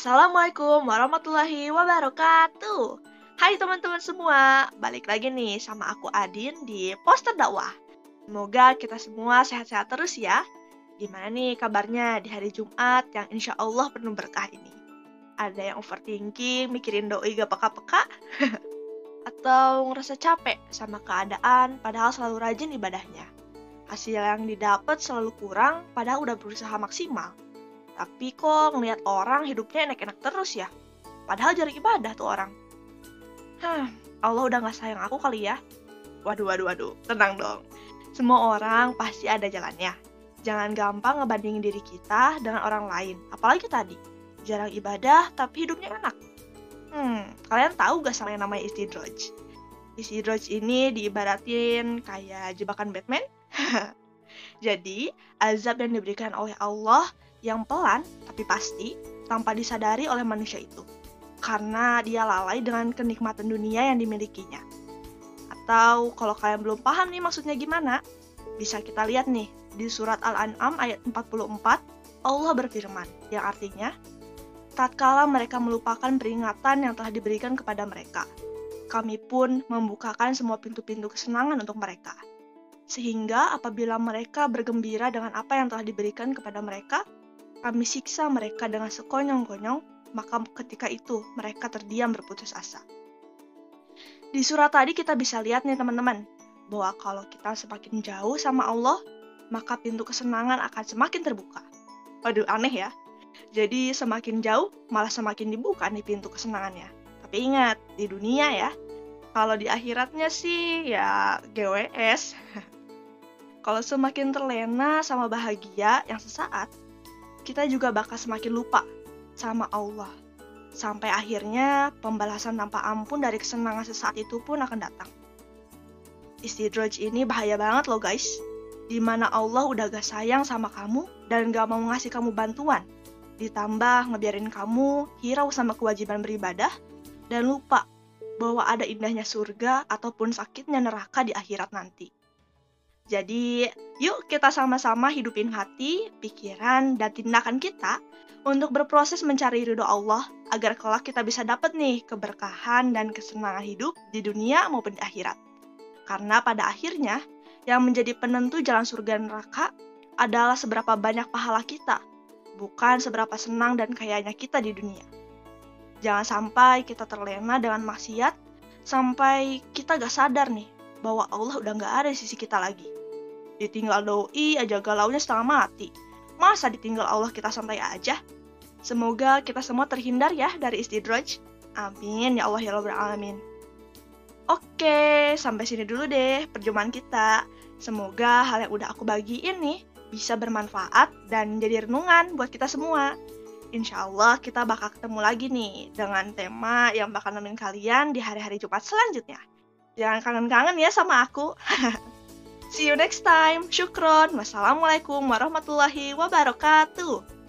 Assalamualaikum warahmatullahi wabarakatuh. Hai teman-teman semua, balik lagi nih sama aku Adin di Poster Dakwah. Semoga kita semua sehat-sehat terus ya. Gimana nih kabarnya di hari Jumat yang insya Allah penuh berkah ini? Ada yang overthinking, mikirin doi gak peka-peka? Atau ngerasa capek sama keadaan padahal selalu rajin ibadahnya? Hasil yang didapat selalu kurang padahal udah berusaha maksimal tapi kok ngeliat orang hidupnya enak-enak terus ya? Padahal jarang ibadah tuh orang. Hah, Allah udah gak sayang aku kali ya? Waduh, waduh, waduh, tenang dong. Semua orang pasti ada jalannya. Jangan gampang ngebandingin diri kita dengan orang lain. Apalagi tadi, jarang ibadah tapi hidupnya enak. Hmm, kalian tahu gak sama yang namanya istidroj? Istidroj ini diibaratin kayak jebakan Batman. Jadi, azab yang diberikan oleh Allah yang pelan tapi pasti tanpa disadari oleh manusia itu karena dia lalai dengan kenikmatan dunia yang dimilikinya. Atau kalau kalian belum paham nih maksudnya gimana, bisa kita lihat nih di surat Al-An'am ayat 44, Allah berfirman, yang artinya, tatkala mereka melupakan peringatan yang telah diberikan kepada mereka, kami pun membukakan semua pintu-pintu kesenangan untuk mereka. Sehingga apabila mereka bergembira dengan apa yang telah diberikan kepada mereka, kami siksa mereka dengan sekonyong-konyong, maka ketika itu mereka terdiam berputus asa. Di surat tadi kita bisa lihat nih teman-teman, bahwa kalau kita semakin jauh sama Allah, maka pintu kesenangan akan semakin terbuka. Waduh, aneh ya. Jadi semakin jauh, malah semakin dibuka nih pintu kesenangannya. Tapi ingat, di dunia ya, kalau di akhiratnya sih ya GWS. kalau semakin terlena sama bahagia yang sesaat, kita juga bakal semakin lupa sama Allah. Sampai akhirnya pembalasan tanpa ampun dari kesenangan sesaat itu pun akan datang. Istidroj ini bahaya banget loh guys. Di mana Allah udah gak sayang sama kamu dan gak mau ngasih kamu bantuan. Ditambah ngebiarin kamu hirau sama kewajiban beribadah dan lupa bahwa ada indahnya surga ataupun sakitnya neraka di akhirat nanti. Jadi, yuk kita sama-sama hidupin hati, pikiran, dan tindakan kita untuk berproses mencari ridho Allah agar kelak kita bisa dapat nih keberkahan dan kesenangan hidup di dunia maupun di akhirat. Karena pada akhirnya, yang menjadi penentu jalan surga dan neraka adalah seberapa banyak pahala kita, bukan seberapa senang dan kayanya kita di dunia. Jangan sampai kita terlena dengan maksiat, sampai kita gak sadar nih bahwa Allah udah gak ada di sisi kita lagi. Ditinggal doi aja galaunya setengah mati. Masa ditinggal Allah kita santai aja? Semoga kita semua terhindar ya dari istidroj. Amin ya Allah ya Rabbal Alamin. Oke, sampai sini dulu deh perjumpaan kita. Semoga hal yang udah aku bagiin nih bisa bermanfaat dan jadi renungan buat kita semua. Insya Allah kita bakal ketemu lagi nih dengan tema yang bakal nemenin kalian di hari-hari Jumat selanjutnya. Jangan kangen-kangen ya sama aku. See you next time. Syukron. Wassalamualaikum warahmatullahi wabarakatuh.